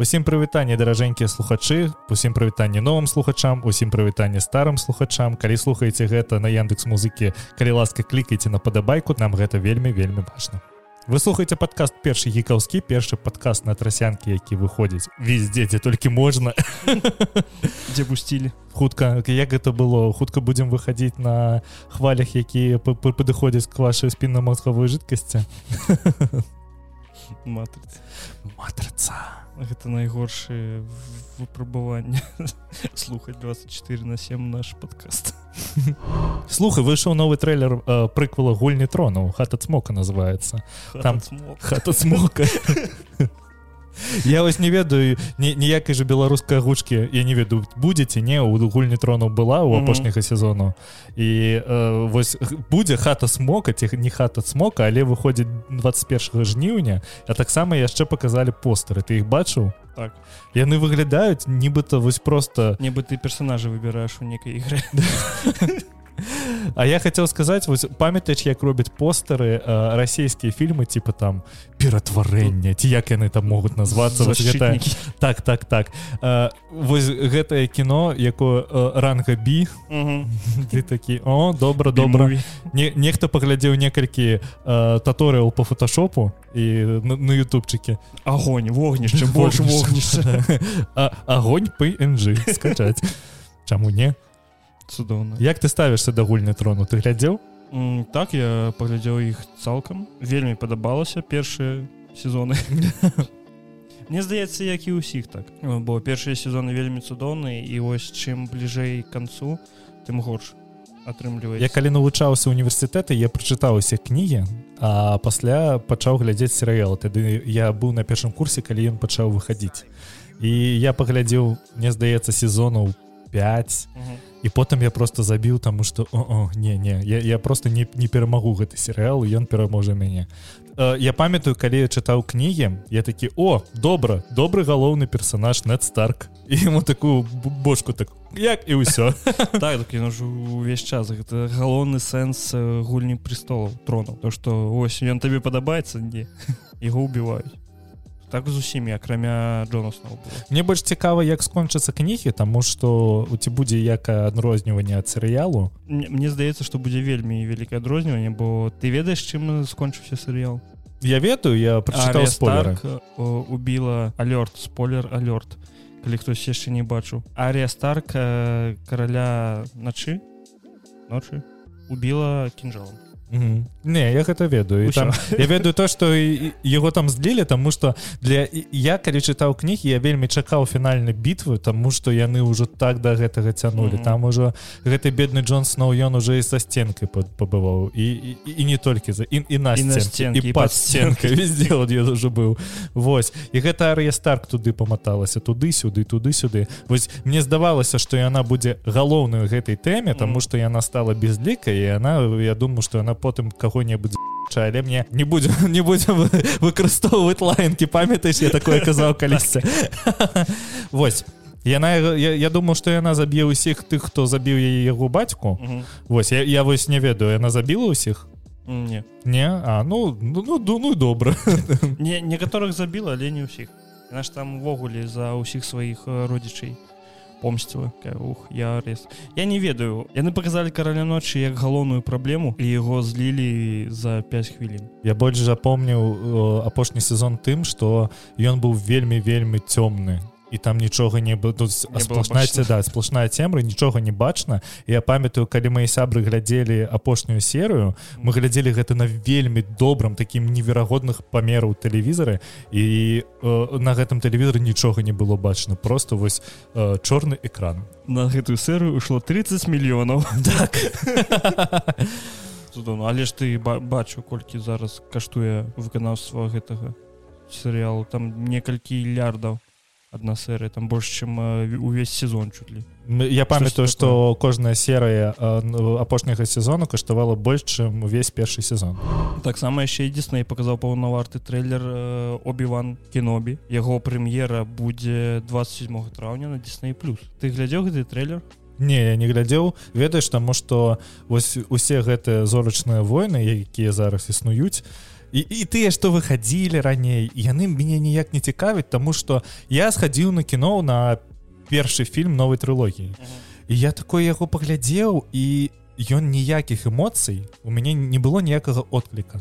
Усім прывітанне даражэнькія слухачы усім прывітанне новым слухачам усім прывітанне старым слухачам. Калі слухаеце гэта на яндекс музыкі калі ласка клікайце на падабайку нам гэта вельмі вельмі важна. Вы слухаеце падкаст першы гікаўскі першы падкаст на трасянкі які выходзіць везде дзе толькі можна. Дзе пусцілі. Хутка як гэта было хутка будзем выхадзіць на хвалях якія падыходзяць к вашай спінна-мозгавой жидкасці матрыца матрыца гэта найгоршае выпрабаванне. Слухаць 24 на 7 наш подкаст слухай выйшаў новы трейлер э, прыквала гульні тронаў хата цмока называется там хата цмока я вось не ведаю ніякай же беларускай гучкі я не ведаю будзеце не у гульні трону была у апошняга сезону. І э, вось будзе хата смока ці не хата смока але выходзіць 21 жніўня а таксама яшчэ показалі постары ты іх бачыў? Так. Яны выглядаюць нібыта вось просто нібы ты персонажа выбіраеш у некай ігры А я хотел сказать вось памятач як робяць постары э, расійскія фільмы типа там ператварэння ці як яны там могуць назвацца гэта... так так так. Э, вось гэтае кіно якое э, ранга бі ты такі о добра добра не, нехта паглядзеў некалькі э, таторыял по фотошопу і на, на ютубчыке огонь вогнішча больш вогнішча огонь пNG скачаць чаму не цудоўна. Як ты ставішся да гульні трону? Ты глядзеў? Mm, так я паглядзеў іх цалкам. Вельмі падабалася першыя сезоны. Мне здаецца як і ўсіх так. Бо першыя сезоны вельмі цудоўныя і вось чым бліжэй канцу тым горш атрымлівае я калі навучаўся універсітэты я прачытаў усе кнігі а пасля пачаў глядзець серыял тады я быў на першым курсе калі ён пачаў выхадзіць. І я паглядзеў мне здаецца сезонаў 5 і потым я просто забіў таму что не не я, я просто не, не перамагу гэты серыал ён пераможа мяне. Э, я памятаю калі я чытаў кнігі я такі о добра добры галоўны персонаж нет старк і ему такую бошку так як і ўсё так, так увесь час гэта галоўны сэнс гульні престолаў тронаў. То что ось ён табе падабаецца не его убиваюць так з усімі акрамя Джонасна Мне больш цікава як скончацца кнігі таму што у ці будзе як адрозніванне ад серыялу. Мне здаецца што будзе вельмі вялікае адрозніванне бо ты ведаеш чым скончыўся серыял? Я ведаю я прачытаў спойлер убіла алёрт спойлер алёрт калі хтось яшчэ не бачыў. Арія старк караля начы ночы убіла кінжалом Не я гэта ведаю. Там, я ведаю то что его там злілі тому что для я калі чытаў кнігі я вельмі чакаў фінальнай бітвы тому что яны ўжо так до да гэтага цянули mm -hmm. там ужо гэты бедны Джон сноу ён уже і са стенкай пабываў. І, і, і не толькі за і, і на стенкі под стенкой везде уже быў. Вось. І гэта арыя старк туды паматалася туды сюды туды сюды. Вось мне здавалася что яна будзе галоўную гэтай тэме тому что яна стала безлікай і она я думаю что она потым кого-небудзь але мне не будем не будем выкарыстоўваць лайнкі памятаеш я такое казаў калісьці Вось. Яна я, я думаю что яна заб'е ўсіх тых хто забіў яе яго бацьку Вось я, я вось не ведаю яна забіла ўсіх не не а ну ну ну, ну добра не некаторых забіла але не ўсіх наш там увогуле за ўсіх сваіх родзічай помсціла ух я арест я не ведаю. Яны показалі караля ночы як галоўную праблему і яго злілі за 5 хвілін. Я больш запомніў апошні сезон тым что ён быў вельмі вельмі цёмны і там нічога не было тут сплошнаецца да сплошная цемра нічога не бачна. Я памятаю калі мои сябры глядзелі апошнюю серыю мы глядзелі гэта на вельмі добрым таким неверагодных памераў тэлевізары і э, на гэтым тэлевізоры нічога не было бачна. Просто вось э, чорны экран. На гэтую серыю ушло 30 мільёнаў. Так. Але ж ты бачу колькі зараз каштуе выканаўства гэтага серыялу. Там некалькі лярдаў одна серыя там больш чым увесь сезон чуть ли. Я памятаю что кожная серыя апошняга сезону каштавала больш чым увесь першы сезон. Таксама яшчэ дзісней показаў паўнаварты трейлер обіван кінобі яго прэм'ера будзе 27 траўня на дзісней плюс ты глядзеў гэты трейлер? Не я не глядзеў ведаеш таму что вось усе гэтыя зорачныя войны якія зараз існуюць і, і тыя што выхадзілі раней яны мяне ніяк не цікавяць тому что я схадзіў на кіно на першы фільм новай трылогіі і я такой яго паглядзеў і ён ніякіх эмоцый у мяне не было ніякага откліка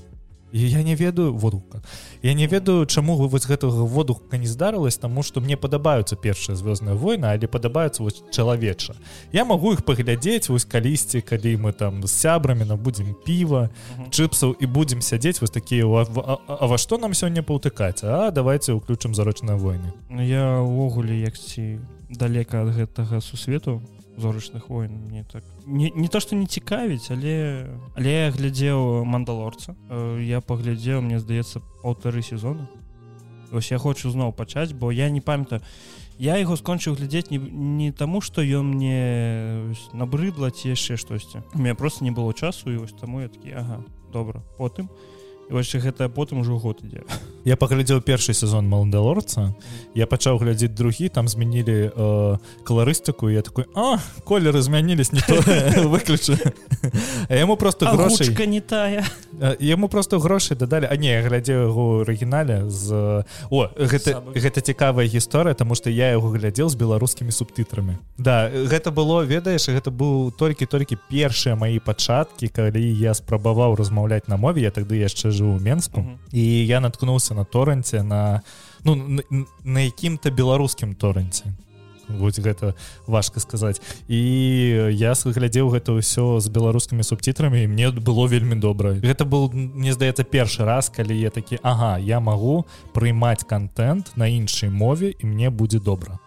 я не ведаю водука я не ведаю чаму вы вось гэтага водука не здарылась тому что мне падабаюцца першыя звёздная война але падабаюцца вось чалавеча. Я могу их паглядзець вось калісьці калі мы там з сябрамі набудзем піва чыпсаў і будзем сядзець вось такія а, а, а во што нам сёння паўтыкаць? А давайте уключым зарочныя войны. Ну, я увогуле як ці далека ад гэтага сусвету зорачных войн мне так не, не то что не цікавіць але але я глядзеў мандалорца Э, я паглядзеў мне здаецца паўтары сезона. Ось я хочу зноў пачаць бо я не памятаю. Я яго скончыў глядзець не, не таму что ён мне набрыдла ці яшчэ штосьці. У меня просто не было часу і вось таму я такі ага добра потым і вось гэта потым ужо год ідзе. Я паглядзеў першы сезон маландалорца я пачаў глядзець другі там змянілі э, каларыстыку я такой а колеры змянілись не выключу а яму просто грошай. Агучка не тая. Яму просто грошай дадалі. А не я глядзеў яго арыгінале з о гэта Сабы. гэта цікавая гісторыя тому что я яго глядзеў з беларускімі субтытрамі Да гэта было ведаеш гэта быў толькі-толькі першыя маі пачаткі калі я спрабаваў размаўляць на мове я тады яшчэ жыў у менску Мгм. і я наткнуўся на торренце на ну на, на якім-то беларускім торренце Вось гэта важка сказаць. І я глядзеў гэта ўсё з беларускімі субтітрамі мне было вельмі добра. Гэта был мне здаецца першы раз калі я такі Ага я магу прыймаць контент на іншай мове і мне будзе добра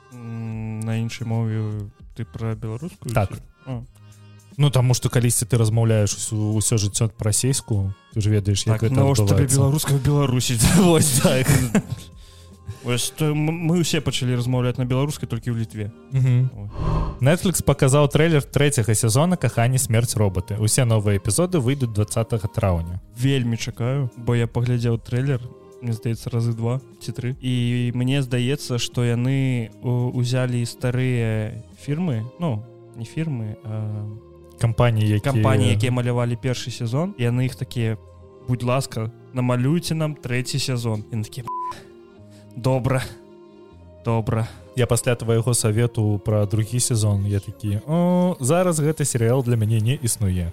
на іншай мове ты пра беларускую Так. Ну таму што калісьці ты размаўляеш усё, ўсё жыццё пра-расейску ты ж ведаеш як так навошта табе адбываецца. беларуска беларусі Вось так Вось то мы ўсе пачалі размаўляць на беларускай толькі ў літве. Netflix паказаў трэйлер трэцяга сезона каханне смерць роботы усе новыя эпізоды выйдуць 20 траўня вельмі чакаю бо я паглядзеў трейлер мне здаецца разы два ці тры і мне здаецца што яны узялі старыя фірмы ну не фірмы а кампаніі які кампаніі якія малявалі першы сезон яны іх такія будь ласка намалюйце нам трэці сезон і такі добра добра я пасля твайго савету пра другі сезон я такі о зараз гэты серыял для мяне не існуе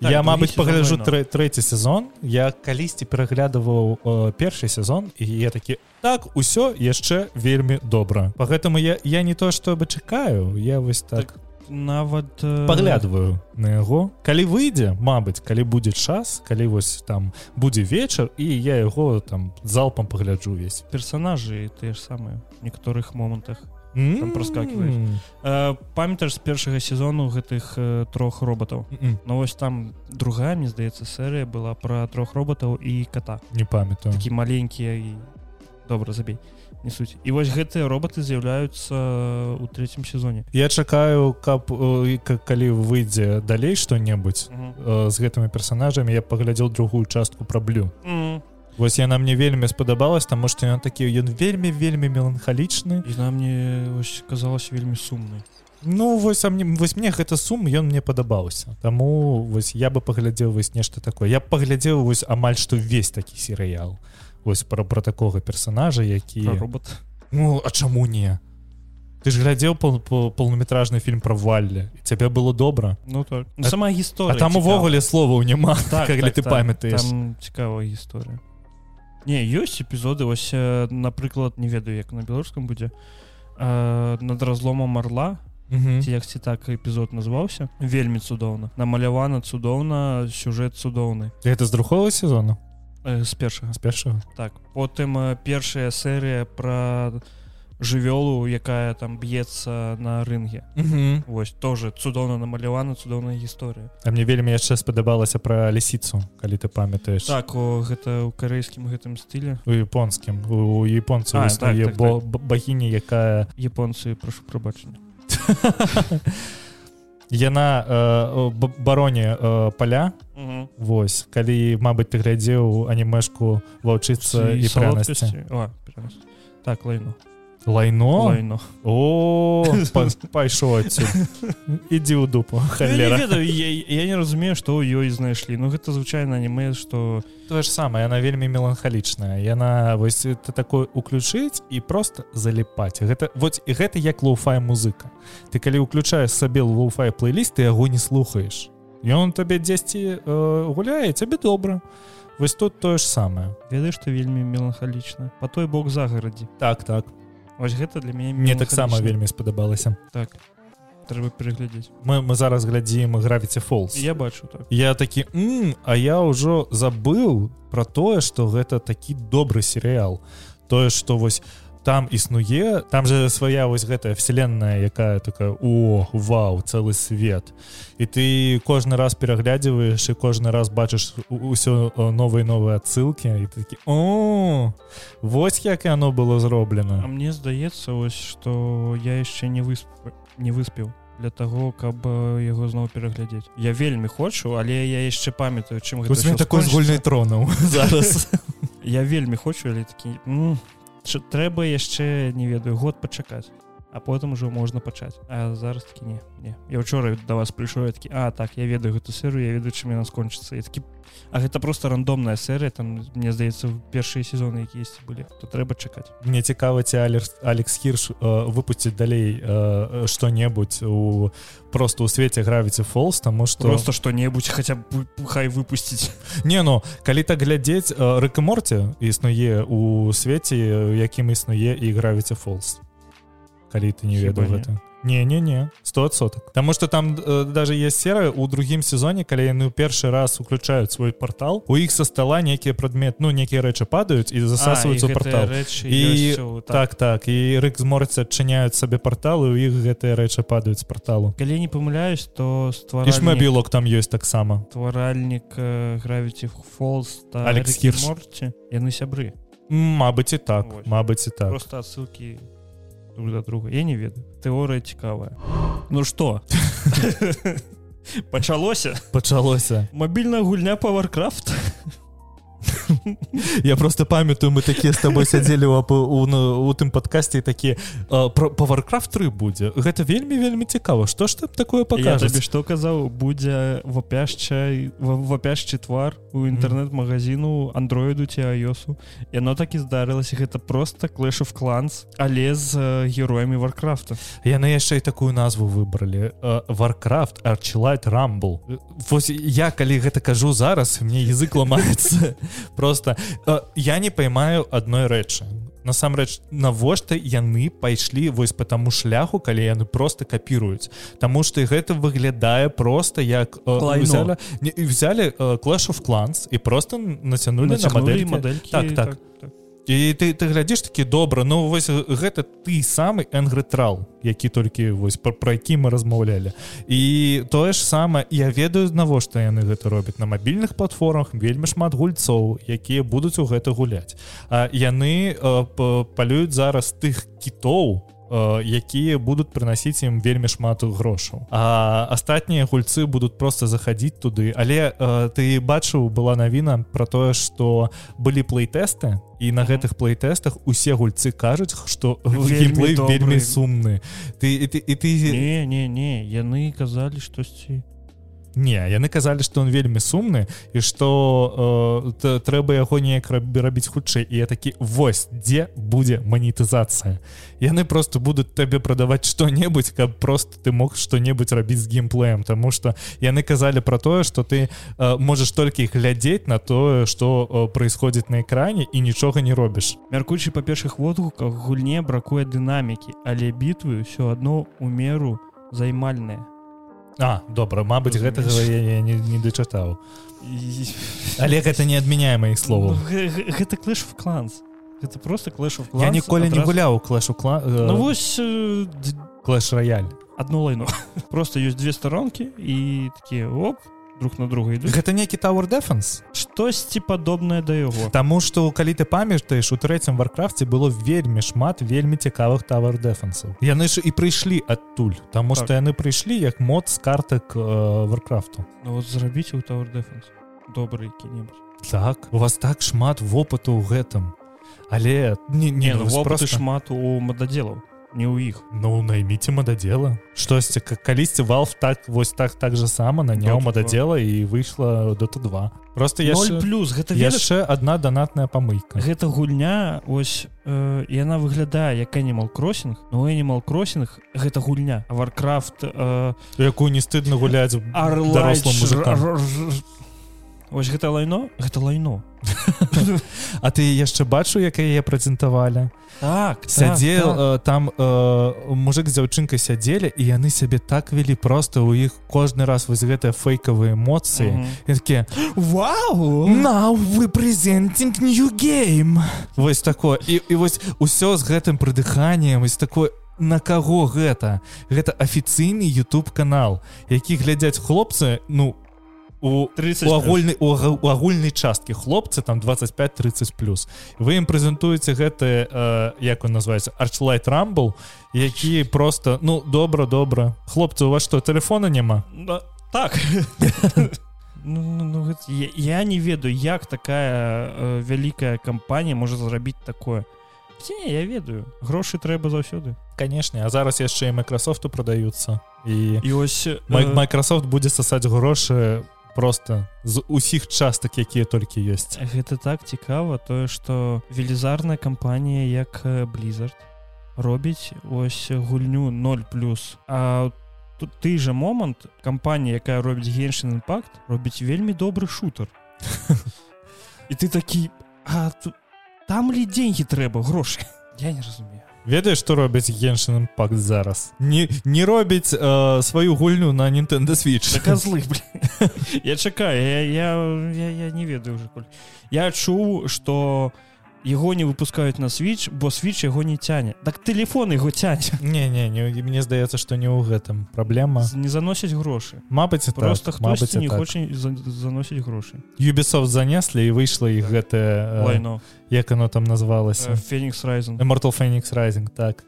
Так, я мабыць пагляджу трэ трэці сезон. Я калісьці пераглядываў э, першы сезон і я такі так усё яшчэ вельмі добра по гэтаму я я не то чтобы чакаю. Я вось так, так нават э, паглядваю на яго калі выйдзе Мабыць калі будзе час калі вось там будзе вечар і я яго там залпам пагляджу увесь персонажы тыя ж самыя некаторых момантах Там проскакиваюць. э, памятаеш з першага сезону гэтых э, трох роботаў Ну вось там другая мне здаецца серыя была пра трох роботаў і кота. Не памятаю. Такі маленькія і добра забей не суть. І вось гэтыя роботы з'яўляюцца ў трэцім сезоне. Я чакаю каб э, калі выйдзе далей што-небудзь Мгм. э, з гэтымі персонажамі я паглядзеў другую частку праблю Мгм. Вось яна мне вельмі спадабалась таму што ён такі ён вельмі вельмі меланхалічны. І на мне казалось вельмі сумнай Ну вось а мне вось мне гэта сум ён мне падабаўся. Таму вось я бы паглядзеў вось нешта такое. Я паглядзеў вось амаль што весь такі серыял. Вось пра пра такога персонажа які Пра робот. Ну а чаму не? Ты ж глядзеў пол, пол, полнометражны фільм пра валле цябе было добра. Ну так. Ну, А- сама А гісторыя там увогуле словаў няма так, калі ты памятаеш. Там цікавая гісторыя. Не ёсць эпізоды вось напрыклад не ведаю як на беларускам будзе э, над разломом орла Мгм. Ці як ці так эпізод назваўся вельмі цудоўна намалявана цудоўна сюжэт цудоўны гэта з другого сезону э, з першага з першага так потым э, першая серыя пра жывёлу якая там б'ецца на рынге. Вось тоже цудоўна намалявана цудоўная гісторыя А мне вельмі яшчэ спадабалася пра лісіцу калі ты памятаеш. Так о гэта ў карэйскім гэтым стылі. У японскім у японцу так, так, бо б- багіні якая японцы прашу прабачання яна э, бароне э, паля Вось калі Мабыць ты глядзеў анімешку ваўчыцца і прянасці так лайно лайно? Лайно. О па- пайшоў адсюль ідзі ў дупу Ну, я, не халера ведаю, я, я не разумею што ў ёй знайшлі Ну гэта звычайна аніме што тое ж самае яна вельмі меланхалічная яна вось ты такое уключыць і просто заліпаць гэта вот і гэта як лоуфай музыка. Ты калі ўключаеш сабе лоуфай плейліст ты яго не слухаеш ён табе дзесьці э, гуляе цябе добра вось тут тое ж самае ведаеш што вельмі меланхалічна по той бок загарадзі так так Вось гэта для мяне мне таксама вельмі спадабалася. Так трэба пераглядзець. Мы, мы зараз глядзім гравіці фолз я бачу так. Я такі М, а я ўжо забыў про тое что гэта такі добры серыял тое что вось там існуе. Там же свая вось гэтая вселенная якая такая о вау цэлы свет і ты кожны раз пераглядзіваеш і кожны раз бачыш усё новыя новыя адсылкі і такі о вось як яно было А зроблена мне здаецца ось што я яшчэ не высп... не выспеў для таго каб э, яго зноў пераглядзець. Я вельмі хочу але я яшчэ памятаю чым такой з гульнай скончыцца. тронаў. Зараз. Я вельмі хочу але такі м, чы- трэба яшчэ не ведаю год пачакаць а потым ужо можна пачаць. А зараз такі не не. Я учора да вас прыйшоў я такі а так я ведаю гэту серыю я ведаю чым яна скончыцца і такі а гэта просто рандомная серыя там мне здаецца першыя сезоны якіясьці былі то трэба чакаць мне цікава ці алекс алекс хірш э, выпусціць далей э, што-небудзь у просто ў свеце гравіці фолз таму што просто што-небудзь хаця б хай выпусціць. Не ну калі так глядзець рэкаморце існуе у свеце э, якім існуе і гравіці фолз калі ты не ведаў гэта не не не сто соток Таму что там э, даже есть серыя у другім сезоне калі яны ў першы раз уключаюць свой портал у іх со стола нейкія прадмет ну некія рэчы падаюць і засасваюць у портал. І- так. так і рык зморцы адчыняюць сабе порталы у іх гэтыя рэчы падаюць з порталу калі не памыляюсь то стваральнік шмабілок там ёсць таксама стваральнік гравіці фолз Алекс Хірш. морці яны сябры Мабыць і так. Мабыць і так. Просто отсылки друг до друга. Я не ведаю. Тэорыя цікавая. Ну что? Пачалося пачалося мабільная гульня по варкрафт я просто памятаю мы такія з тобой сядзелі у, ну, тым подкасці такі про па варкрафт 3 будзе гэта вельмі вельмі цікава што ж там такое пакажа што казаў будзе вапяшча вапяшчы твар у інтэрнэт-магазіну андроіду ці айосу яно так і здарылася гэта просто клэш of кланс але з героямі варкрафта яны яшчэ і такую назву выбралі варкрафт арчилайт рамбл Вось я калі гэта кажу зараз мне язык ламаецца просто э, я не паймаю адной рэчы насамрэч навошта яны пайшлі вось по таму шляху калі яны просто капіруюць Таму што гэта выглядае просто як э, взяли, не, взяли э, Clash of Clans і просто нацянули на Нацягнулі мадэлькі мадэлькі Так, так. так. І ты ты глядзіш такі добра ну вось гэта ты самы энгрэтрал які толькі вось пра, пра які мы размаўлялі і тое ж самае я ведаю навошта яны гэта робяць. На мабільных платформах вельмі шмат гульцоў якія будуць у гэта гуляць. А яны палююць зараз тых кітоў э, якія будуць прынасіць ім вельмі шмат грошаў. А астатнія гульцы будуць просто заходить туды. Але э, ты бачыў была навіна про тое что былі плейтэсты і на гэтых плейтэстах усе гульцы кажуць что Вельмі вельмі сумны. Ты і ты, і ты не не не яны казалі штосьці не яны казалі что он вельмі сумны і что э, трэба яго неяк раб- рабіць хутчэй. І я такі вось дзе будзе манетызацыя? Яны просто будуць табе прадаваць что-небудзь каб просто ты мог что-небудзь рабіць з геймплеем тому что яны казалі про тое что ты э, можешь толькі глядзець на тое что э, происходит на экране і нічога не робіш. Мяркуючы па першых водгуках гульне бракуе дынамікі але бітвы ўсё адно у меру займальныя А добра Мабыць гэтага я, не, не дачытаў. Але гэта не адмяняе маіх Ну, словаў гэ- гэта клэш в кланс гэта просто клэш в я ніколі не гуляў клэшу кла ну вось клэш рояль одно лайно просто ёсць две старонкі і такія оп друг на друга ідуць гэта некі Tower Defense? Штосьці падобнае да яго Таму што калі ты памятаеш у трэцім варкрафце было вельмі шмат вельмі цікавых тавар дэфенсаў яны ж і прыйшлі адтуль Таму што Так. яны прыйшлі як мод з картак э, варкрафту. Ну, вот зрабіце ў Tower Defense. Добры які-небудзь. Так у вас так шмат вопыту ў гэтым. Але не, не, не ну, ну, просто... шмат у мададзелаў не ў іх ну найміце мададзела штосьці калісьці валф так вось так так же сама наняў мададзела і выйшла дота 2 просто яшчэ, плюс гэта яшчэ одна донатная памылька гэта гульня ось э, яна выглядае як animal кроссинг но animal кроссинг гэта гульня. Варкрафт э, якую не стыдна гуляць Арлайт, дарослым ж- мужикам р- р- ось гэта лайно гэта лайно А ты яшчэ бачу як яе прэзентавалі так сядзел так, так. там э, мужик з дзяўчынкай сядзелі і яны сябе так вялі просто у іх кожны раз вось гэтыя фейкавыя эмоцыі Мгм. і такія Вау! Now we presenting new game! Вось такое і, і вось усё з гэтым прыдыханнем вось такое на каго гэта гэта афіцыйны YouTube канал які глядзяць хлопцы ну у 30 у агульнай у, у агульнай часткі хлопцы там 25-30 плюс. Вы ім прэзентуеце гэты э, як он называется арчлайт рамбл які просто ну добра добра. Хлопцы у вас что телефона няма? Да, так. Ну, ну, ну, гэта, я, я не ведаю як такая э, вялікая кампанія можа зрабіць такое. Ці не я ведаю грошы трэба заўсёды канешне а зараз яшчэ і Microsoftу продаюцца і і ось э, Microsoft будзе сасаць грошы просто з усіх частак якія толькі ёсць. Гэта так цікава тое што велізарная кампанія як blizzard робіць ось гульню 0 плюс. А тут ты же момант кампанія якая робіць геншин імпакт робіць вельмі добры шутер. І ты такі а тут там ли деньги трэба грошы я не разумею ведаеш што робяць геншин імпакт зараз? Не не робіць э, сваю гульню на Nintendo switch. Козлы я чакаю я, я, я, я не ведаю уже я чуў что яго не выпускаюць на switch бо switch яго не цяне так телефон его цяне не не не мне здаецца што не ў гэтым праблема не заносяць грошы Мабыць і просто так, мабыць, не так. хоча за- заносіць грошы Ubisoft занеслі і выйшла іх гэтае э, лайно. як оно там назвалася фенікс райзен Immortal Phoenix Rising так.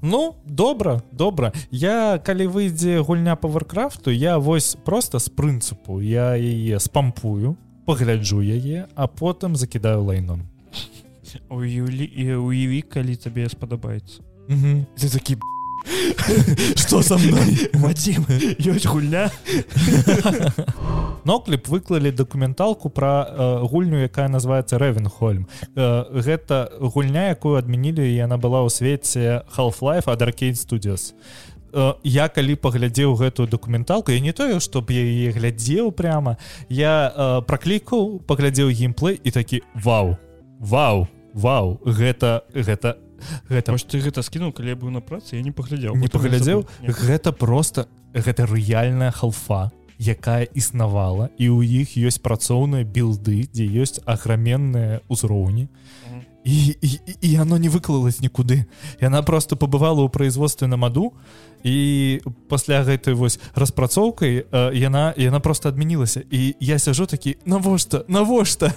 Ну добра добра я калі выйдзе гульня по варкрафту я вось просто з прынцыпу я яе спампую пагляджу яе а потым закідаю лайном уяві і уяві калі табе спадабаецца ты такі что со мной? Вадзім ёсць гульня нокліп выклалі дакументалку пра э, гульню якая называется рэвенхольм э, гэта гульня якую адмянілі і яна была ў свеце half-life ад arcade studios. Э, я калі паглядзеў гэтую дакументалку я не тое чтоб я яе глядзеў прямо я э, праклікаў паглядзеў геймплей і такі вау! Вау вау гэта гэта гэта. Таму ты гэта скінуў калі быў на працы я не паглядзеў не паглядзеў гэта просто гэта рэальная халфа якая існавала і ў іх ёсць працоўныя білды дзе ёсць аграменныя ўзроўні. І, і, і оно не выклалось нікуды. Яна просто пабывала ў производстве на маду і пасля гэтай вось распрацоўкай яна яна просто адмянілася. І я сяжу такі навошта? Навошта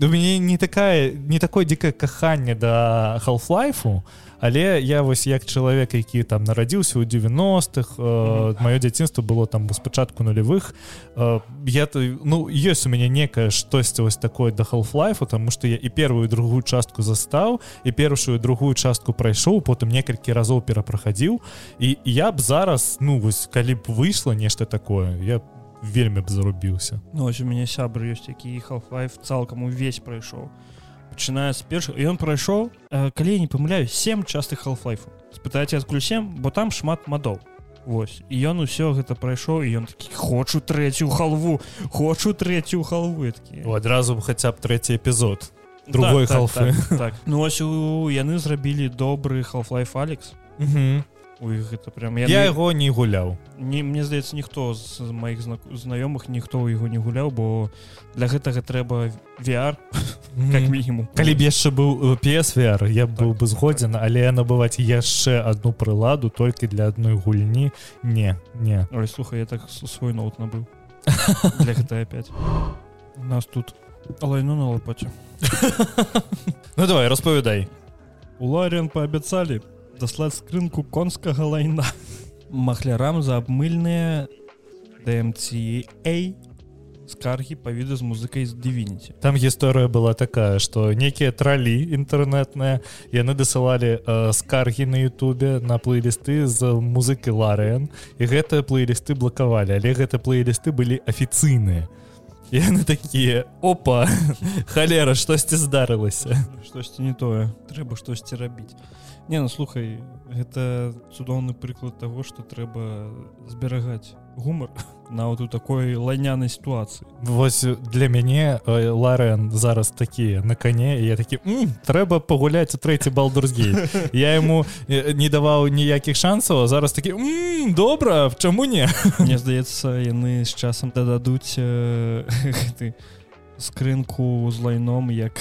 у мяне не такая не такое дзікае каханне да халфлайфу але я вось як чалавек які там нарадзіўся ў 90-х э, маё дзяцінство было там спачатку нулявых э, я то ну ёсць у мяне некае штосьці вось такое да халфлайфу тому что я і первую другую частку застаў і першую другую частку прайшоў потым некалькі разоў перапрахадзіў і я б зараз ну вось калі б выйшло нешта такое я б вельмі б зарубіўся. Ну, ось у мяне сябр ёсць які half-life цалкам увесь прайшоў. Пачынае з першых. Ён прайшоў калі я не памыляю 7 частых half-life. Спытаеце адкуль 7 бо там шмат мадоў. Вось. І ён усё гэта прайшоў і ён такі хочу трэцюю халву! Хочу трэцюю халву! Я такі. Адразу хаця б трэці эпізод. Другой так, халфы. так, так, так. ну ось у яны зрабілі добры half-life алекс у іх гэта прям я яго не гуляў не мне здаецца ніхто з маіх зна- знаёмых ніхто ў яго не гуляў бо для гэтага трэба VR как мінімум калі б яшчэ быў э, PSVR я б быў бы згодзен але набываць яшчэ одну прыладу толькі для адной гульні не не. Ой, слухай я так свой ноут набыў. Для 5 у нас тут лайну на лопаце ну давай распавядай. У Ларен паабяцалі даслаць скрынку конскага лайна. Махлярам за абмыльныя DMCA скаргі па відэа з музыкай з Divinity. Там гісторыя была такая что некія тралі інтэрнетныя яны дасылалі э, скаргі на Ютубе на плейлісты з музыкі Ларен і гэтыя плейлісты блакавалі але гэта плейлісты былі афіцыйныя. Яны такія опа халера штосьці здарылася штосьці не тое. Трэба штосьці рабіць не ну слухай гэта цудоўны прыклад того что трэба зберагаць гумар нават у такой лайнянай сітуацыі. Вось для мяне э, Ларен зараз такі на коне я такі трэба пагуляць у трэці балдурсгей я ему э, не даваў ніякіх шансаў зараз такі добра чаму не? Мне здаецца яны з часам дададуць э, скрынку з лайном як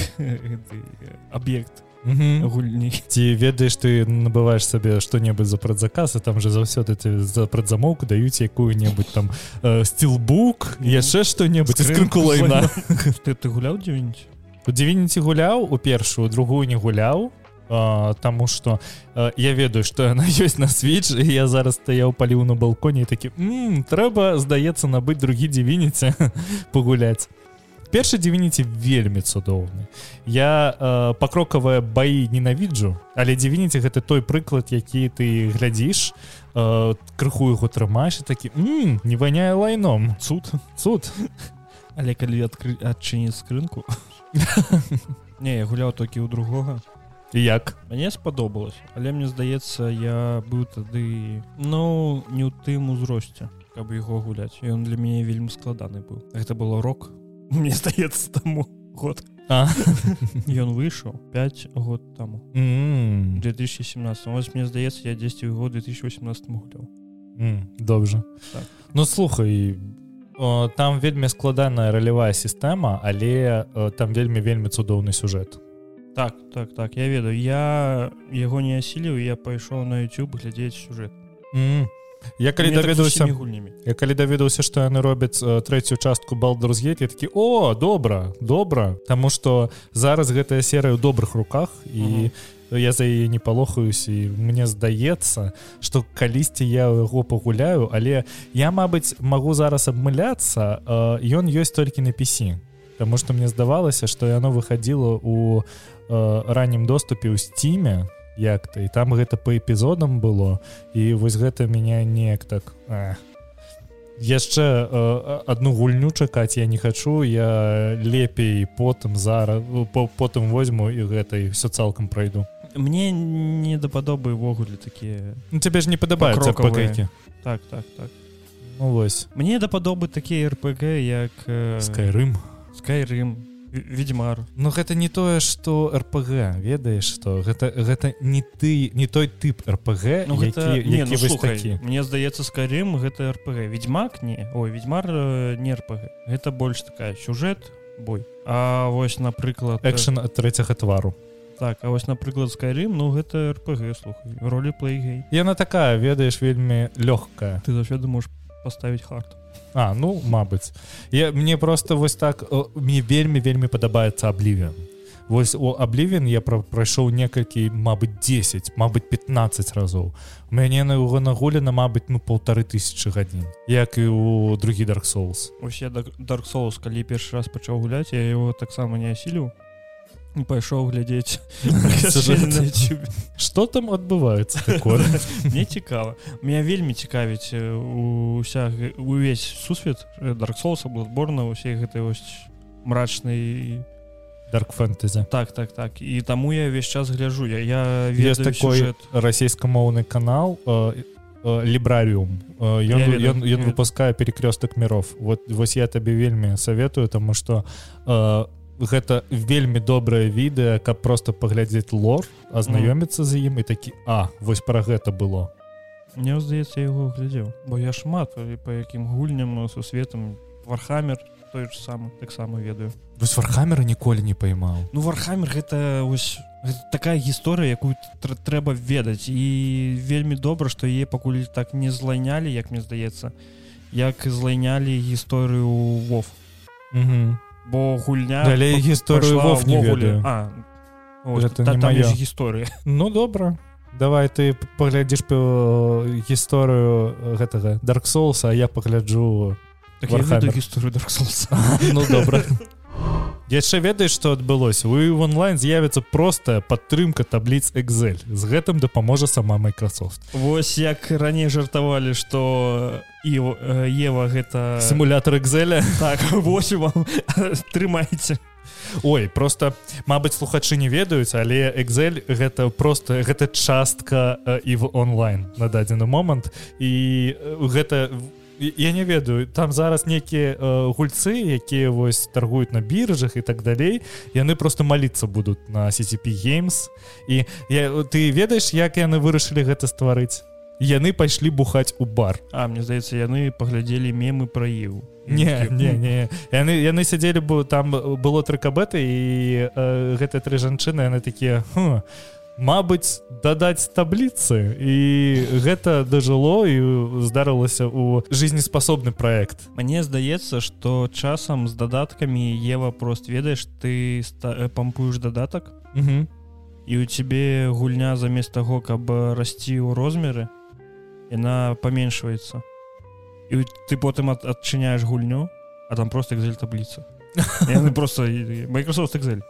аб'ект гульні ці ведаеш ты набываеш сабе што-небудзь за прадзаказ і там же заўсёды ты за прадзамоўку даюць якую-небудзь там э, стилбук яшчэ што-небудзь скрынку лайна ты ты гуляў 9 у дзівініці гуляў у першую другую не гуляў а, таму что я ведаю что она ёсць на свеч я зараз стаяў паліў на балконе такі трэба здаецца набыць другі дзівініце пагуляць першы дзівініці вельмі цудоўны. Я э, пакрокавыя баі ненавіджу але дзівініці гэта той прыклад які ты глядзіш э, крыху яго трымаеш такі не ваняе лайном цуд. Цуд. Але калі адкры адчыніць скрынку. Не я гуляў толькі ў другога. Як? Мне спадобалось але мне здаецца я быў тады ну не ў тым узросце каб яго гуляць. Ён для мяне вельмі складаны быў. Гэта было рок мне здаецца таму год. Ён выйшаў 5 год таму mm. 2017 вось мне здаецца я 10 год 2018 гуляў добра так. ну слухай там вельмі складаная ралявая сістэма але там вельмі вельмі цудоўны сюжэт. Так так так я ведаю. Я яго не асіліў я пайшоў на YouTube глядзець сюжэт mm. Я калі даведаўся гульнямі Я калі даведаўся што яны робяць трэцюю частку балдурзгейт я такі о добра добра Таму што зараз гэтая серыя ў добрых руках і я за яе не палохаюсь і мне здаецца што калісьці я яго пагуляю але я мабыць магу зараз абмыляцца ён ёсць толькі на пісі Таму што мне здавалася што яно выхадзіла у раннім доступе ў сціме як ты і там гэта по эпізодам было і вось гэта меня неяк так а. яшчэ э, одну гульню чакаць я не хачу я лепей потым зараз по, потым возьму і гэтай все цалкам пройду мне не дападобы ўвогуле такія ну, тебе ж не падабаюцца пакайкі так так так. Ну, вось. Мне дападобы такія рпг як э, скайрым. Скайрым ведьмар но гэта не тое что рпг ведаеш что гэта гэта не ты не той тып рпг ну, гэта, які, не, які ну, слухай, мне здаецца скарым гэта рпг ведьмак не ой ведьмар не рпг гэта больш такая сюжэт бой. А вось напрыклад экшн ад трэцяга твару. так а вось напрыклад скайрым ну гэта рпг слухай ролі плейгей яна такая ведаеш вельмі лёгкая. Ты заўсёды можешь поставить хард А ну мабыць я мне просто вось так мне вельмі вельмі падабаецца аблівен Вось у аблівен я пра прайшоў некалькі Мабыць 10 Мабыць 15 разоў. Мяне на яго нагулена Мабыць ну полторы тысячи гадзін як і у другі dark souls. Усе dark souls калі першы раз пачаў гуляць я его таксама не асіліў пайшоў глядзець что там адбываецца мне цікава меня вельмі цікавіць уся увесь сусвет дарксоуса был зборна усе гэтай вось мрачнай дарк фэнтэзі так так так. І таму я весь час гляжу я я вес такой расійскамоўны канал лібрарыум ён ён выпускае перекрёстак миров. Вот вось я табе вельмі советую тому что у гэта вельмі добрае відэа каб просто паглядзець лор азнаёміцца mm. за ім і такі а вось пра гэта было мне здаецца яго глядзеў. Бо я шмат по якім гульням сусветам вархамер той ж сам таксама ведаю. Вось вархамера ніколі не паймаў. Ну вархамер гэта ось такая гісторыя якую трэба ведаць. І вельмі добра што е пакуль так не злайнялі як мне здаецца як злайнялі гісторыю вов. Угу бо гульня далей гісторыю вов не ведаю. А гісторыя ну добра давай ты паглядзіш па гісторыю гэтага дарк соуса я пагляджу Так гісторыю Dark Souls. ну добра яшчэ ведаеш што адбылося у в онлайн з'явіцца простая падтрымка табліц Excel. З гэтым дапаможа сама Microsoft. Вось як раней жартавалі што і Ева гэта сімулятор Excel. Так вось вам трымайце Ой просто Мабыць слухачы не ведаюць але Excel гэта просто гэта частка і в онлайн на дадзены момант. І гэта я не ведаю там зараз некія э, гульцы якія вось торгуюць на біржах і так далей яны просто маліцца будуць на CCP games. І я, ты ведаеш як яны вырашылі гэта стварыць? Яны пайшлі бухаць у бар. А мне здаецца яны паглядзелі мемы пра Еву не не не. Яны яны сядзелі бы там было тры кабеты і э, гэтыя тры жанчыны яны такія хм, Мабыць дадаць табліцы. І гэта дажыло і здарылася у жизнеспасобны проект Мне здаецца што часам з дадаткамі Ева прост ведаеш ты э, пампуеш дадатак Мгм. і у цябе гульня замест таго каб расці ў розмеры яна паменшваецца. І ты потым ад, адчыняеш гульню а там просто Excel табліца. Просто Microsoft Excel.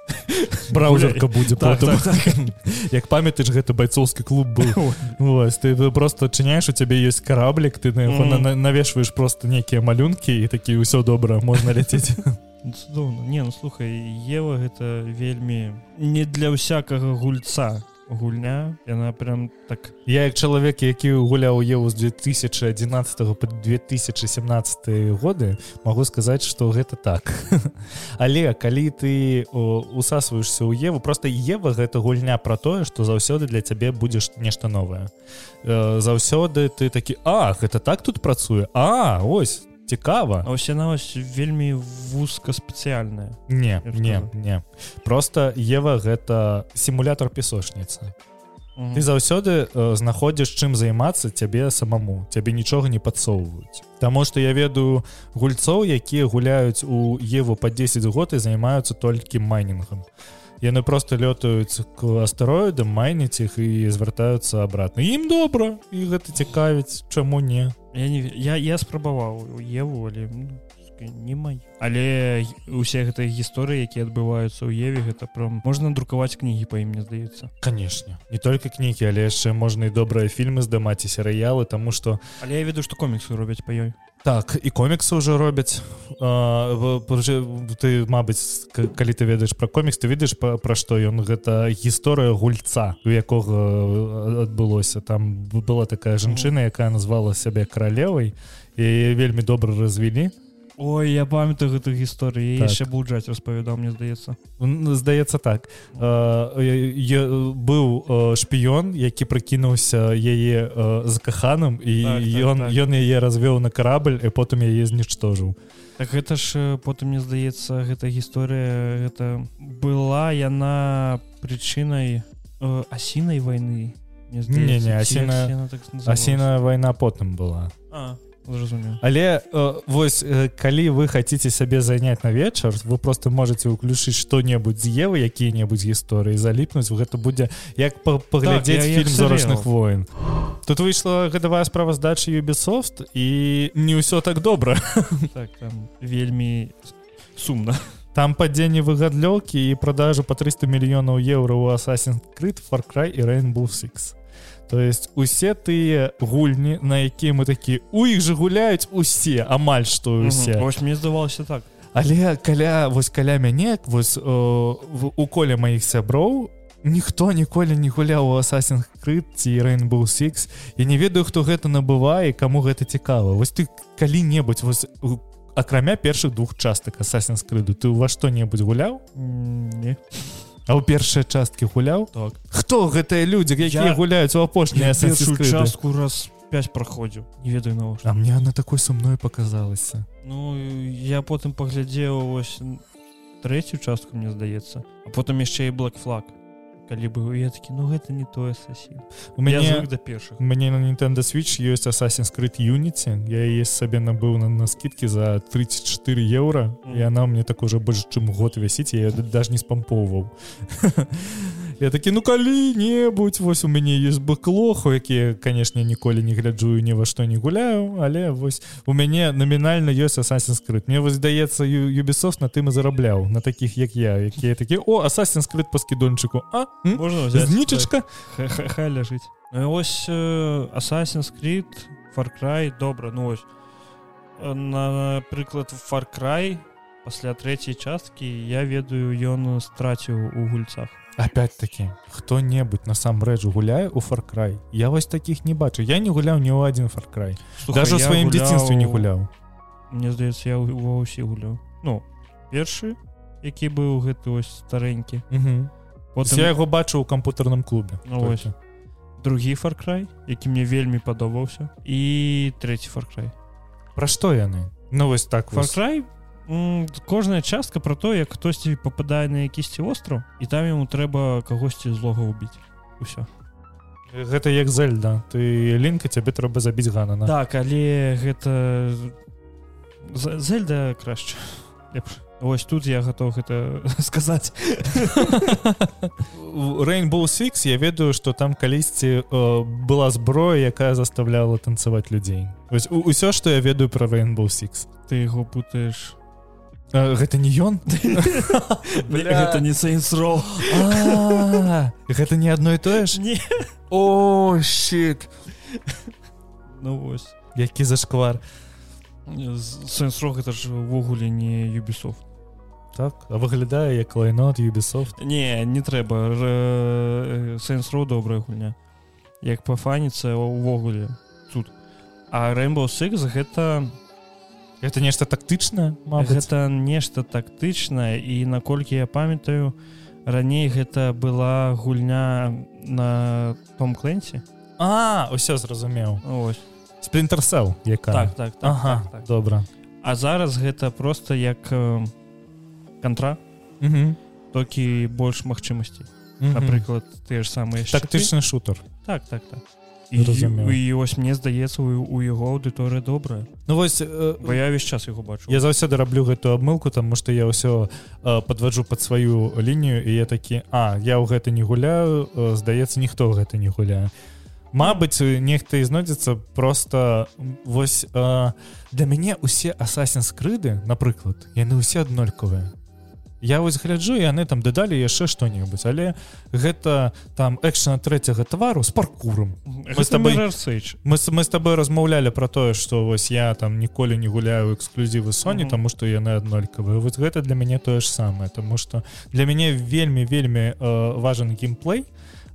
Браузерка будзе Так, потым. так, як памятаеш гэты байцоўскі клуб быў. Вось, ты просто адчыняеш у цябе ёсць караблік ты на яго навешваеш просто нейкія малюнкі і такі ўсё добра можна ляцець цудоўна не ну слухай Ева гэта вельмі не для ўсякага гульца гульня. Яна прям так. Я як чалавек які гуляў Еву з 2011 по 2017 годы могу сказаць что гэта так. Але калі ты усасваешься ў Еву просто Ева гэта гульня про тое что заўсёды для цябе будзеш нешта новое Э, заўсёды ты такі А гэта так тут працуе? А ось цікава. А ось яна ось вельмі вузка спецыяльная не не не. Просто Ева гэта сімулятор песочніцы. Ты заўсёды э, знаходзіш чым займацца цябе самому. Цябе нічога не падсоўваюць. Таму што я ведаю гульцоў якія гуляюць у Еву по 10 год і займаюцца толькі майнінгам яны просто лётаюць к астэроідам майніць іх і звяртаюцца абратна. Ім добра і гэта цікавіць чаму не. Я не я я спрабаваў Еву але ну, не май. Але усе гэтыя гісторыі якія адбываюцца ў Еве гэта прям можна друкаваць кнігі па ім мне здаецца. Канешне. Не толькі кнігі але яшчэ можна і добрыя фільмы здымаць і серыялы тому что але я ведаю што коміксы робяць па ёй Так і коміксы ўжо робяць А, ты Мабыць калі ты ведаеш пра комікс ты ведаеш па- пра што ён гэта гісторыя гульца у якога адбылося там была такая жанчына якая назвала сябе каралевай і вельмі добра развілі Ой я памятаю гэту гісторыю Так. яшчэ блуджаць распавядаў мне здаецца здаецца так. Э, е- быў э, шпіён які прыкінуўся яе э, закаханым і Так, так, ён так. ён яе развёў на карабль і потым яе знічтожыў Так гэта ж э, потым мне здаецца гэта гісторыя гэта была яна прычынай э, асінай вайны Мне Не, не, ці асіна- асіна так асіна вайна потым была. А, зразумеў Але э, вось э, калі вы хаце сябе заняць на вечар вы просто можете ўключыць што-небудзь з евы якія-небудзь гісторыі заліпнуць гэта будзе як па- паглядзець Так, я- фільм зорачных войн тут выйшла гадавая справаздача Ubisoft і не ўсё так добра. Так там вельмі сумна. Там падзенне выгадлёўкі і продажу по 300 мільёнаў еўра у Assassin's Creed Far Cry і Rainbow Six то есть усе тыя гульні на якія мы такі у іх же гуляюць усе амаль што усе Вось мне здавалася так. Але каля вось каля мяне вось о, у коле маіх сяброў ніхто ніколі не гуляў у Assassin's Creed ці Rainbow Six. Я не ведаю хто гэта набывае каму гэта цікава. Вось ты калі-небудзь вось акрамя першых двух частак Assassin's Creed ты ўва што-небудзь гуляў? М, не а ў першыя часткі гуляў? Так. Хто гэтыя людзі якія Я- гуляюць у апошнія частку раз 5 праходзіў. Не ведаю навошта. А мне она такой сумной показалася. Ну я потым паглядзеў вось трэцюю частку мне здаецца. А потым яшчэ і Black Flag калі быў я такі ну гэта не тое сасі у мяне да першых мяне на Nintendo Switch ёсць Assassin's Creed Unity. Я яе сабе набыў на, на скидке за 34 еўра і она мне так уже больш чым год вясіць я даже не спампоўваў я такі ну калі-небудзь вось у мяне есть бэклоху якія канешне ніколі не гляджую ні во што не гуляю але вось у мяне намінальна ёсць асасін скрыт мне вось здаецца юбісов на тым і зарабляў на таких як я. Якія такі о асасін скрыт па скідончыку а? Можна знічачка хай ляжыць. Ну, ось асасін скрыт фаркрай добра ну ось. Напрыклад фаркрай пасля трэцяй часткі я ведаю ён страціў у гульцах опять-таки хто-небудзь насамрэч гуляе у фаркрай я вось таких не бачу. Я не гуляў ні ў адзін фаркрай даже сваім гуляў... дзяцінстве не гуляў Мне здаецца я ва ўсе гуляў ну першы які быў гэты ось старэнькі Потым... я яго бачу ў кампутарным клубе ну, другі фаркрай які мне вельмі падобаўся і трэці фаркрай Пра што яны Ну вось так фаркрай кожная частка про то як хтосьці попадае на якісьці остров і там яму трэба кагосьці злога убіць. Усё гэта як зельда. Ты лінка цябе трэба забіць ганана. Так але гэта зельда краш лепш. Вось тут я готов гэта сказаць. Rainbow Six я ведаю что там калісьці была зброя якая заставляла танцаваць людзей. Ўсё что я ведаю про Rainbow Six. Ты яго путаешь гэта не ён? Гэта не сейнсро гэта не адно і тое ж? Не. О щит ну вось. Які зашквар. Сэнсро гэта ж увогуле не юбісов так а выглядае як лайнот юбісофт не не трэба. Сэнсро добрая гульня як пафаніцца увогуле тут. А рэмбо секс гэта не это нешта тактычна гэта нешта тактычнае і наколькі я памятаю раней гэта была гульня на том кленце а ўсё зразумеў спринтерсел яка. Так, так, так, ага, так, так. добра. А зараз гэта просто як кантра толькі больш магчымасцей. Напрыклад ты ж самыя тактычны шутер так так так і ось мне здаецца у яго аўдыторыя добрая Ну вось э, я весь час яго бачу. я заўсёды раблю гэтую абмылку тому что я ўсё э, подводжу под сваю лінію і я такі А я ў гэта не гуляю э, здаецца ніхто гэта не гуляе Мабыць нехта і знойдзецца просто вось э, для мяне усе асасін скрыды напрыклад яны ўсе аднолькавыя я вось гляджу яны там дадалі яшчэ што-небудзь але гэта там экшна трэцяга твару з паркуром мы с тобой мы мы с тобой размаўлялі про тое что вось я там ніколі не гуляю эксклюзівы Соні тому что яны аднолькавыя. Вот гэта для мяне тое ж самае тому что для мяне вельмі вельмі э, важен геймплей.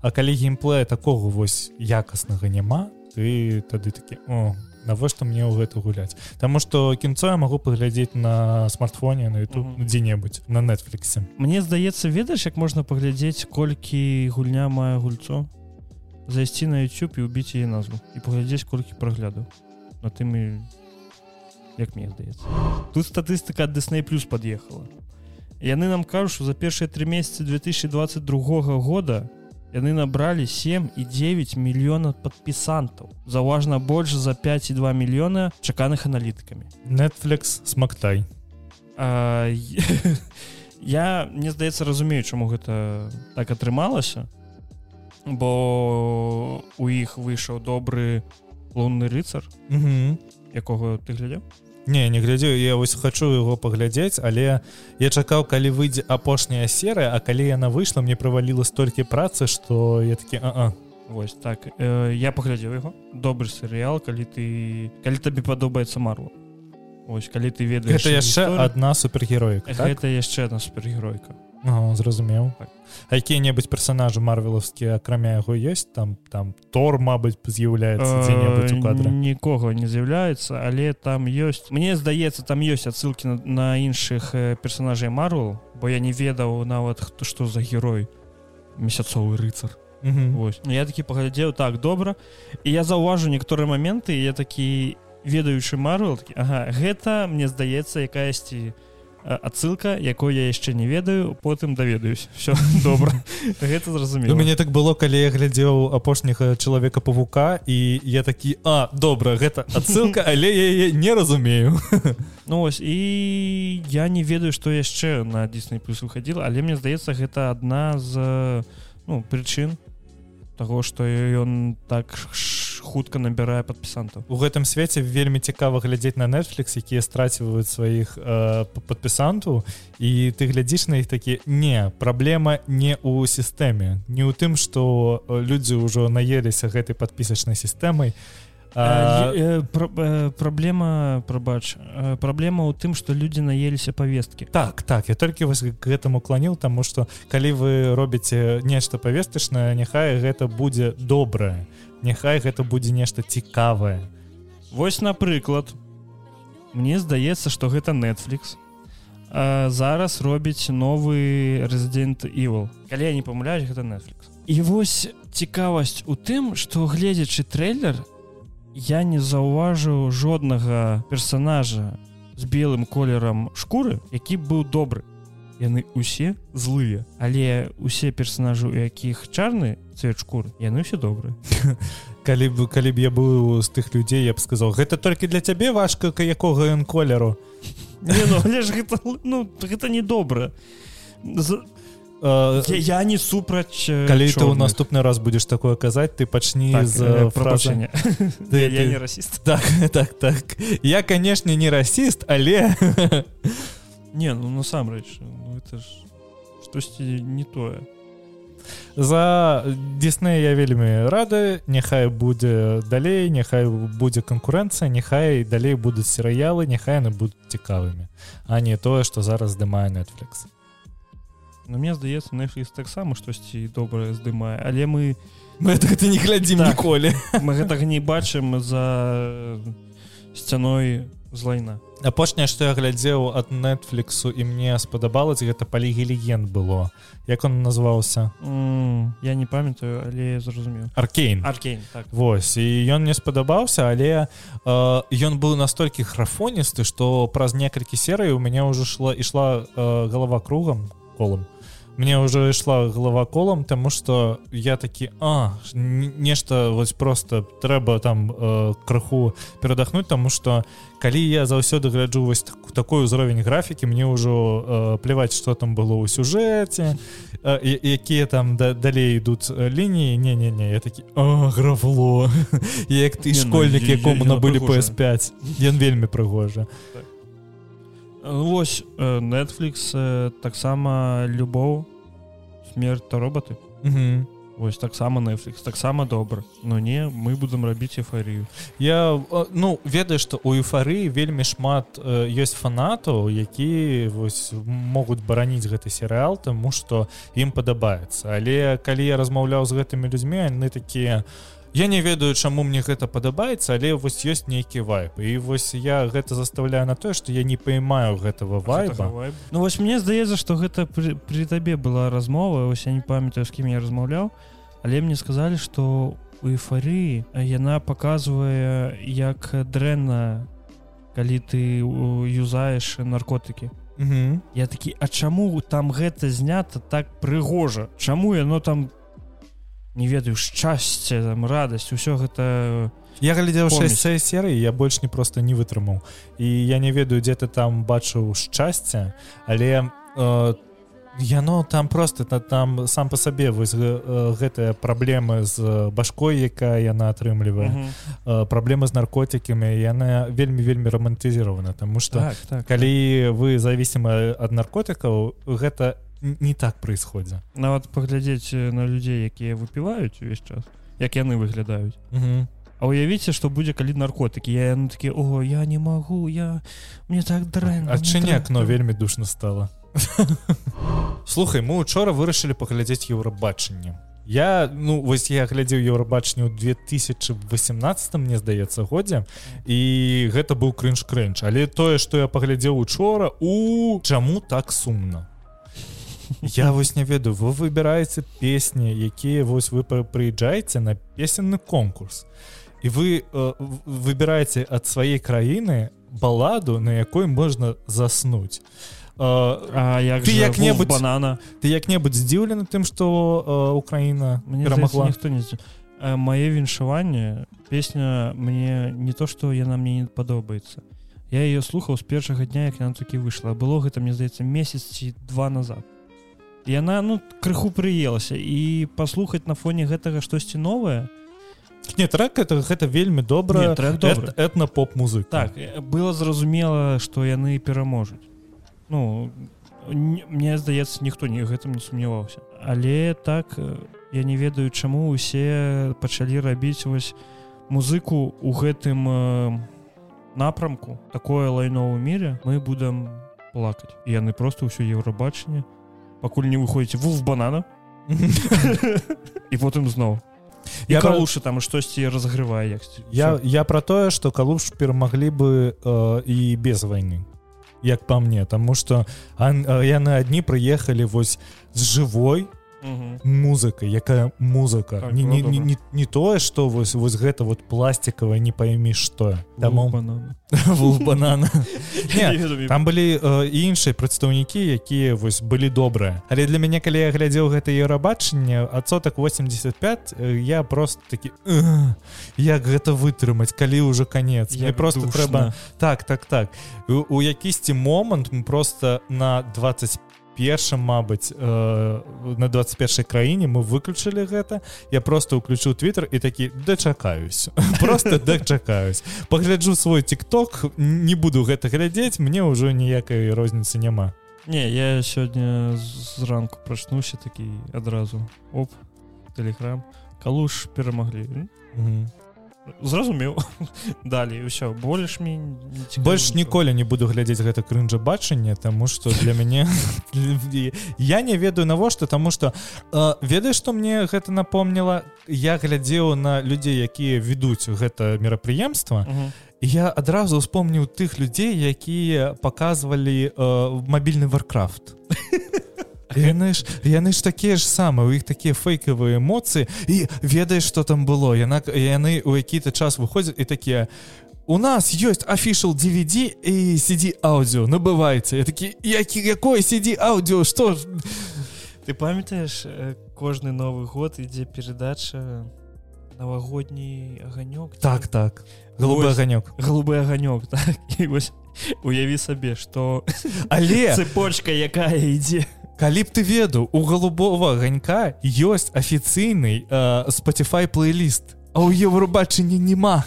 А калі геймплея такого вось якаснага няма ты тады такі о навошта мне ў гэта гуляць. Таму что кінцо я могу паглядзець на смартфоне на youtube mm -hmm. дзе-небудзь на нетфліксе Мне здаецца ведаеш як можна паглядзець колькі гульня мае гульцо? Зайсці на youtube і убіць яе назву. І паглядзець колькі прагляду на тымі як мне здаецца. Тут статыстыка ад Disney плюс под'ехала яны нам кажуць за першыя три месяцы 2022 года у яны набралі 7 і 9 мільёна падпісантаў заўважна больш за 5,2 мільёна чаканых аналітыкамі. Netflix смактай. Я мне здаецца разумею чаму гэта так атрымалася бо у іх выйшаў добры лунны рыцар якога ты глядзеў не не глядзеў я вось хочу его паглядзець але я чакаў калі выйдзе апошняя серыя А калі яна выйшла мне праваліла столькі працы что я такі а -а. Вось так. Э, я паглядзеў яго. Добры серыял калі ты калі табе падобаецца мару Ось калі ты ведаеш это яшчэ одна супергеройка так? это яшчэ одна супергеройка зразумеў. Так. якія-небудзь персонажы марвелаўскія акрамя яго есть там там тор Мабыць з'яўляецца кадра нікога не з'яўляецца але там ёсць. Мне здаецца там ёсць адсылкі на, на іншых персонажей марвел бо я не ведаў нават хто што за герой. Месяцовы рыцар. Вось. Ну, я такі паглядзеў так добра. І я заўважу некаторыя моменты я такі ведаючы марвел ага, гэта мне здаецца якаясьці у адсылка якой я яшчэ не ведаю потым даведаюсь все добра. Гэта зразумела. У мяне так было калі я глядзеў апошняга чалавека павука і я такі а добра гэта адсылка але я не разумею ну ось і я не ведаю што яшчэ на дзейснай плюс выходила але мне здаецца гэта адна з ну прычын того что ён так ш- хутка набірае падпісантаў у гэтым свеце вельмі цікава глядзець на Netflix якія страціваюць сваіх э, п- падпісантаў. І ты глядзіш на іх такі не праблема не ў сістэме. Не ў тым што э, людзі ўжо наеліся гэтай падпісачнай сістэмай А... Э, пра, э, праблема прабач э, праблема ў тым што людзі наеліся павесткі. Так так я толькі вас к гэтаму кланіў таму што калі вы робіце нешта павестачнае няхай гэта будзе добрае няхай гэта будзе нешта цікавае. Вось напрыклад Мне здаецца што гэта Netflix а, зараз робіць новы Resident Evil. Калі я не памыляюсь гэта Netflix. І вось цікавасць у тым што гледзячы трейлер я не заўважыў жоднага персонажа з белым колерам шкуры які быў добры яны усе злыя але усе персонажы у якіх чарны цвет шкуры яны все добры калі б калі б я быў з тых людзей я б сказаў гэта толькі для цябе важка ка якога ён колеру не, ну, ж гэта, ну, гэта не добра. З Э, я, я не супраць калі ты ў чорных. наступны раз будзеш такое казаць ты пачні Так, з прабачэння. Ты- я, я ты- не расіст. Так так так. Я канешне не расіст але не ну насамрэч ну, это ж штосьці не тое за Дисней я вельмі рады. Няхай будзе далей няхай будзе канкурэнцыя няхай далей будуць серыялы няхай яны будуць цікавымі а не тое што зараз здымае Netflix. Ну мне здаецца Netflix таксама штосьці добрае здымае але мы мы это ты не глядзім Так. ніколі. Мы гэтага не бачым за сцяной з лайна апошняе што я глядзеў ад Netflixу і мне спадабалось гэта палігі легенд было. Як он назваўся М, я не памятаю але я зразумеў. Аркейн аркейн так. Вось і ён мне спадабаўся але э, ён быў настолькі храфоністы што праз некалькі серый у мяне ўжо шла ішла э, галава кругам колам мне уже ішла голова колам тому что я такі а нешта вось просто трэба там э, крыху перадахнуть тому что калі я заўсёды гляджу вось так, такой узровень графікі мне ўжо э, плеваць что там было ў сюжэце э, якія там да, далей ідуць лініі не не не я такі а, гравло! Як ты ну, школьнік якому набылі прыгожая. PS5 ён вельмі прыгожа Вось э, Netflix э, таксама любоў смерть то роботы Мгм. Вось таксама Netflix таксама добра. Но не мы будзем рабіць эйфарію Я э, ну ведаю што у эйфарыі вельмі шмат э, ёсць фанатаў які вось могуць бараніць гэты серыал таму што ім падабаецца. Але калі я размаўляў з гэтымі людзьмі яны такія я не ведаю чаму мне гэта падабаецца але вось ёсць нейкі вайп і вось я гэта заставляю на тое што я не паймаю гэтага вайба. Ну вось мне здаецца што гэта пры, пры табе была размова ось я не памятаю з кім я размаўляў але мне сказалі што у эйфарыі яна паказвае як дрэнна калі ты у, юзаеш наркотыкі. Мгм. я такі а чаму там гэта знята так прыгожа? Чаму яно там не ведаю шчасце там радасць усё гэта Я глядзеў Помніш. 6 серый я больш не просто не вытрымаў і я не ведаю дзе ты там бачыў шчасце але э, яно там просто та, там сам по сабе вось э, гэтыя праблемы з башкой якая яна атрымлівае Мгм. э, праблемы з наркотикамі яна вельмі вельмі романтызіравана тому что так, так, калі вы зависимы ад наркотыкаў гэта не так происходит. Нават паглядзець э, на людзей якія выпіваюць увесь час як яны выглядаюць Мгм. А уявіце што будзе калі наркотыкі. Я яны такі о я не магу я мне так дрэнна адчыне акно вельмі душно стало слухай мы учора вырашылі паглядзець еўрабачанне. Я ну вось я глядзеў еўрабачанне ў 2018 мне здаецца годзе і гэта быў крынж крэнч але тое што я паглядзеў учора у чаму так сумна я вось не ведаю вы выбіраеце песні якія вось вы пры- прыязджаеце на песенны конкурс. І вы э, выбіраеце ад сваей краіны баладу на якой можна заснуць. Э, А як Ты як-небудзь- банана ты як-небудзь здзіўлены тым што э, Украіна Мне перамагла? ніхто не Э, мае віншаванне песня мне не то што яна мне не падобаецца. Я ее слухаў з першага дня як яна такі выйшла. Было гэта мне здаецца месяц ці два назад яна ну крыху прыелася і паслухаць на фоне гэтага штосьці новае. Не трек это гэта вельмі добра. Добры. этна поп музыка так э, было зразумела што яны пераможуць. Ну мне здаецца ніхто не гэтым не сумняваўся. Але так э, я не ведаю чаму усе пачалі рабіць вось музыку у гэтым э, напрамку. Такое лайно ў міре мы будам плакаць. І яны просто ўсё еўрабачанне пакуль не выходзіце вуф банана. І потым зноў Я лучше там штосьці разгрывае як я я про тое что калуш перамаглі бы э, і без войны як по мне тому что э, яны адні прыехалі вось з живой музыкай якая музыка. Так, не, было не, не, не, не тое что вось вось гэта вот пластикавая не пойми что. Таму банана. Там былі э, іншыя прадстаўнікі якія вось былі добрыя але для мяне калі я глядзеў гэта еўрабачанне адсотак 85 э, я просто такі «Ugh, як гэта вытрымаць калі ўжо канец? Мне просто трэба так так так. У, у якісьці момант мы просто на 25 першым Мабыць э, на 21 краіне мы выключылі гэта. Я просто уключу Twitter і такі дачакаюсь. Просто дачакаюсь. Пагляджу свой тикток не буду гэта глядзець мне ўжо ніякай розніцы няма. Не я сёння зранку прачнуўся такі адразу. Оп тэлеграм. Калуш перамаглі. Зразумеў. Далей ўсё больш мне больш ніколі не буду глядзець гэта крынжа бачанне тому что для мяне я не ведаю навошта тому что э, ведаеш что мне гэта напомніла? Я глядзеў на людзей якія ведуць гэта мерапрыемства і я адразу успомніў тых людзей якія показывалі э, мабільны варкрафт яны ж яны ж такія ж самыя у іх такія фейкавыя эмоцыі і ведаеш что там было. Яна яны у які-то час выходзяць і такія у нас ёсць афішал DVD і CD аўдыо набывайце я такі які якой CD аўдыо что ж? Ты памятаеш э, кожны новы год ідзе перадача навагодні аганёк так так. Голубы Вось. аганёк голубы аганёк так. І вось уяві сабе что але цепочка якая ідзе калі б ты ведаў у голубого аганька ёсць афіцыйны э, Spotify плейліст а ў еўрабачанні няма.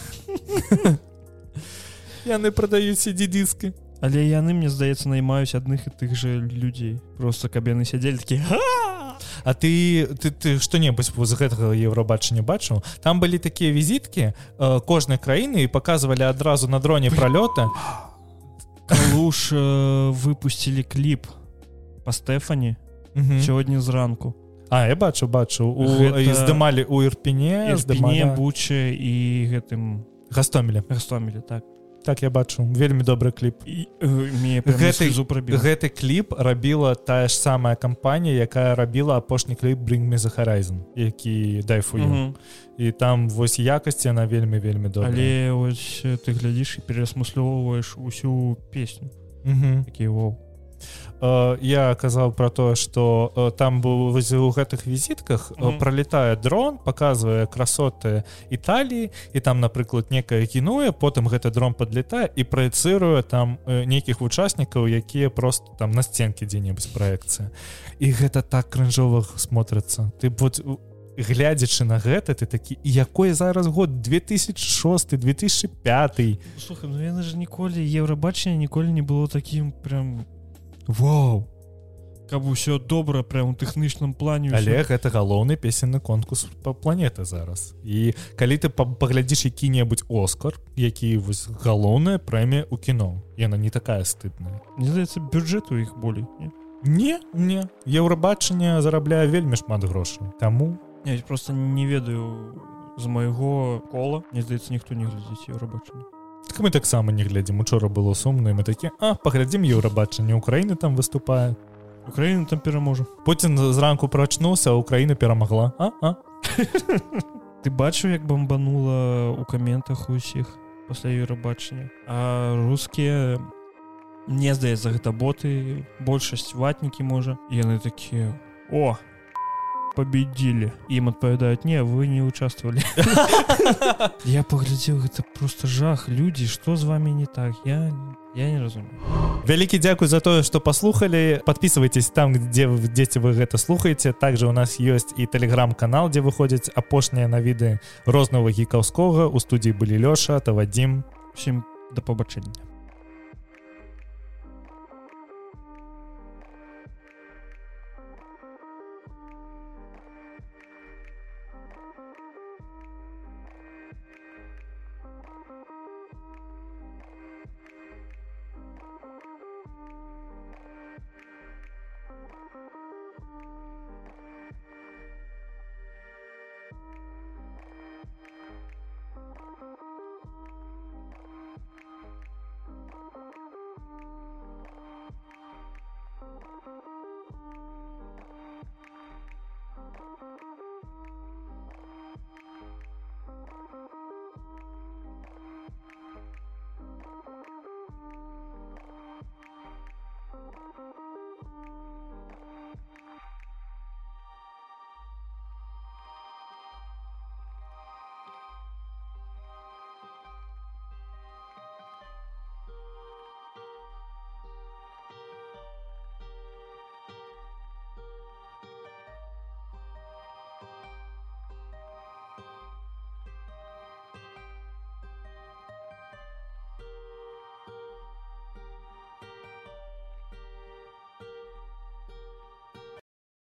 Яны прадаюць CD дыскі але яны мне здаецца наймаюць адных і тых же людзей. Просто каб яны сядзелі такі А ты ты ты што-небудзь з гэтага еўрабачання бачыў? Там былі такія візіткі э, кожнай краіны і показывалі адразу на дроне пролёта калуш э, выпусцілі кліп по Стэфані Мгм. сёння зранку. А я бачу бачу. У Гэта- здымалі у ірпене здымалі буче і гэтым гастомелі. Гастомелі так. Так я бачу. Вельмі добры кліп. І э, Гэты- зупрабіў гэты кліп рабіла тая ж самая кампанія якая рабіла апошні кліп bring me the horizon які дайфу і там вось якасць яна вельмі вельмі добра але ось ты глядзіш і перасмыслёўваеш усю песню. Мгм. такі воу Э, я казаў про тое что э, там быў вось у гэтых візітках э, Мгм. пролетае дрон показывае красоты Італіі і там напрыклад некае кінуе потым гэты дрон подлетае і праецыруе там э, нейкіх учаснікаў якія просто там на сценке дзе-небудзь праекцыя і гэта так крынжова смотрится. Ты вот глядзячы на гэта ты такі і якой зараз год? 2006 2005 слухай ну яны ж ніколі еўрабачання ніколі не было такім прям Вау. Каб усё добра прям у тэхнічным плане. Але гэта галоўны песенны конкурс па планеты зараз. І калі ты па- паглядзіш які-небудзь оскар які вось галоўная прэмія ў кіно яна не такая стыдная. Мне здаецца бюджэт у іх болей не? не не. Еўрабачанне зарабляе вельмі шмат грошай. Таму Я просто не ведаю з майго кола. Мне здаецца ніхто не глядзіць еўрабачанне так мы таксама не глядзім. Учора было сумна мы такі а паглядзім еўрабачанне Украіны там выступае Украіна там пераможа. Пуін зранку прачнуўся Украіна перамагла. А, а? ты бачыў як бомбанула у каментах усіх пасля еўрабачання? А рускія мне здаецца гэта боты большасць ватнікі можа. Яны такія о победили. Ім адпавядаюць не вы не участвовали я паглядзеў гэта просто жах. Людзі что з вами не так? Я я не разумею. Вялікі дзякуй за тое что послухали. Подписывайтесь там где вы дзеці вы гэта слухаете. Также у нас есть і телеграм-канал дзе выходзяць апошнія навіды рознага гікаўскога у студіі былі лёша то вадзім всім да побачэння